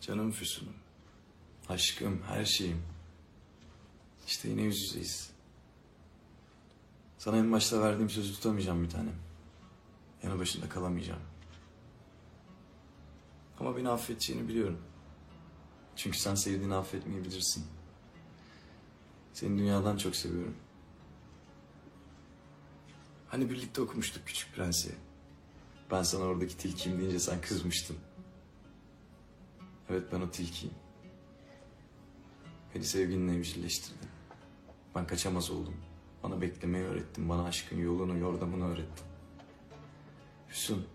Canım Füsun'um. Aşkım, her şeyim. İşte yine yüz yüzeyiz. Sana en başta verdiğim sözü tutamayacağım bir tanem. Yanı başında kalamayacağım. Ama beni affedeceğini biliyorum. Çünkü sen sevdiğini affetmeyi bilirsin. Seni dünyadan çok seviyorum. Hani birlikte okumuştuk Küçük Prens'i. Ben sana oradaki tilkiyim deyince sen kızmıştın. Evet ben o tilkiyim. Beni sevginle evcilleştirdin. Ben kaçamaz oldum. Bana beklemeyi öğrettin. Bana aşkın yolunu, yordamını öğrettin. Füsun,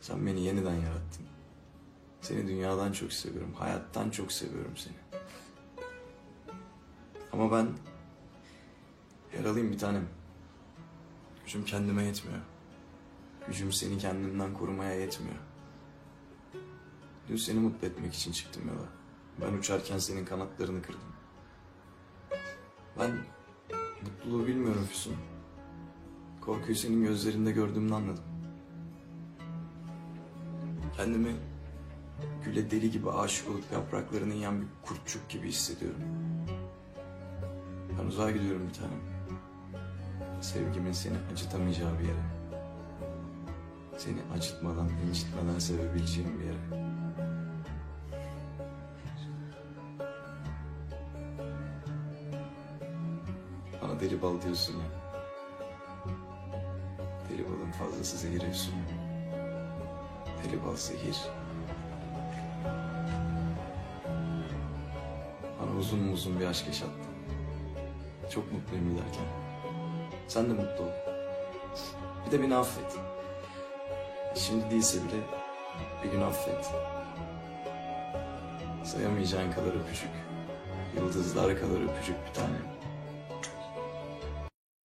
sen beni yeniden yarattın. Seni dünyadan çok seviyorum. Hayattan çok seviyorum seni. Ama ben yaralıyım bir tanem. Gücüm kendime yetmiyor. Gücüm seni kendimden korumaya yetmiyor. Dün seni mutlu etmek için çıktım yola. Ben uçarken senin kanatlarını kırdım. Ben mutluluğu bilmiyorum Füsun. Korkuyu senin gözlerinde gördüğümde anladım. Kendimi güle deli gibi aşık olup yapraklarını yiyen bir kurtçuk gibi hissediyorum. Ben uzağa gidiyorum bir tanem. Sevgimin seni acıtamayacağı bir yere. Seni acıtmadan, incitmeden sevebileceğim bir yere. Bana deli bal diyorsun ya. Deli balın fazlası zehir Efsun. Deli bal zehir. Bana uzun uzun bir aşk yaşattın. Çok mutluyum giderken. Sen de mutlu ol. Bir de beni affet. Şimdi değilse bile bir gün affet. Sayamayacağın kadar öpücük. Yıldızlar kadar öpücük bir tane.